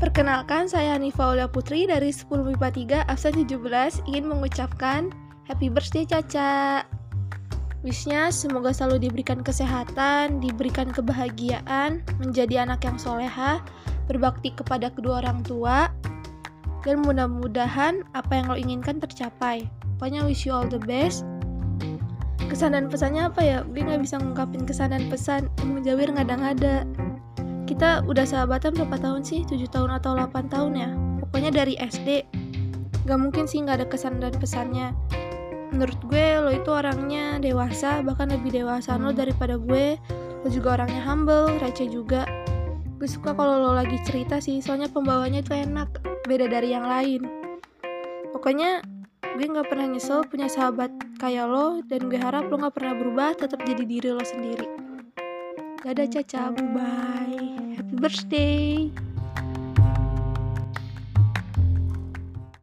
Perkenalkan, saya Hanifa Aulia Putri dari 10 MIPA 3 absen 17 ingin mengucapkan Happy birthday Caca. Wishnya semoga selalu diberikan kesehatan, diberikan kebahagiaan, menjadi anak yang soleha, berbakti kepada kedua orang tua, dan mudah-mudahan apa yang lo inginkan tercapai. Pokoknya wish you all the best. Kesan dan pesannya apa ya? Gue gak bisa ngungkapin kesan dan pesan, emang Jawir ngada-ngada kita udah sahabatan berapa tahun sih? 7 tahun atau 8 tahun ya? Pokoknya dari SD. Gak mungkin sih gak ada kesan dan pesannya. Menurut gue, lo itu orangnya dewasa, bahkan lebih dewasa lo daripada gue. Lo juga orangnya humble, receh juga. Gue suka kalau lo lagi cerita sih, soalnya pembawanya itu enak, beda dari yang lain. Pokoknya gue gak pernah nyesel punya sahabat kayak lo, dan gue harap lo gak pernah berubah, tetap jadi diri lo sendiri. Dadah Caca, bye. Birthday.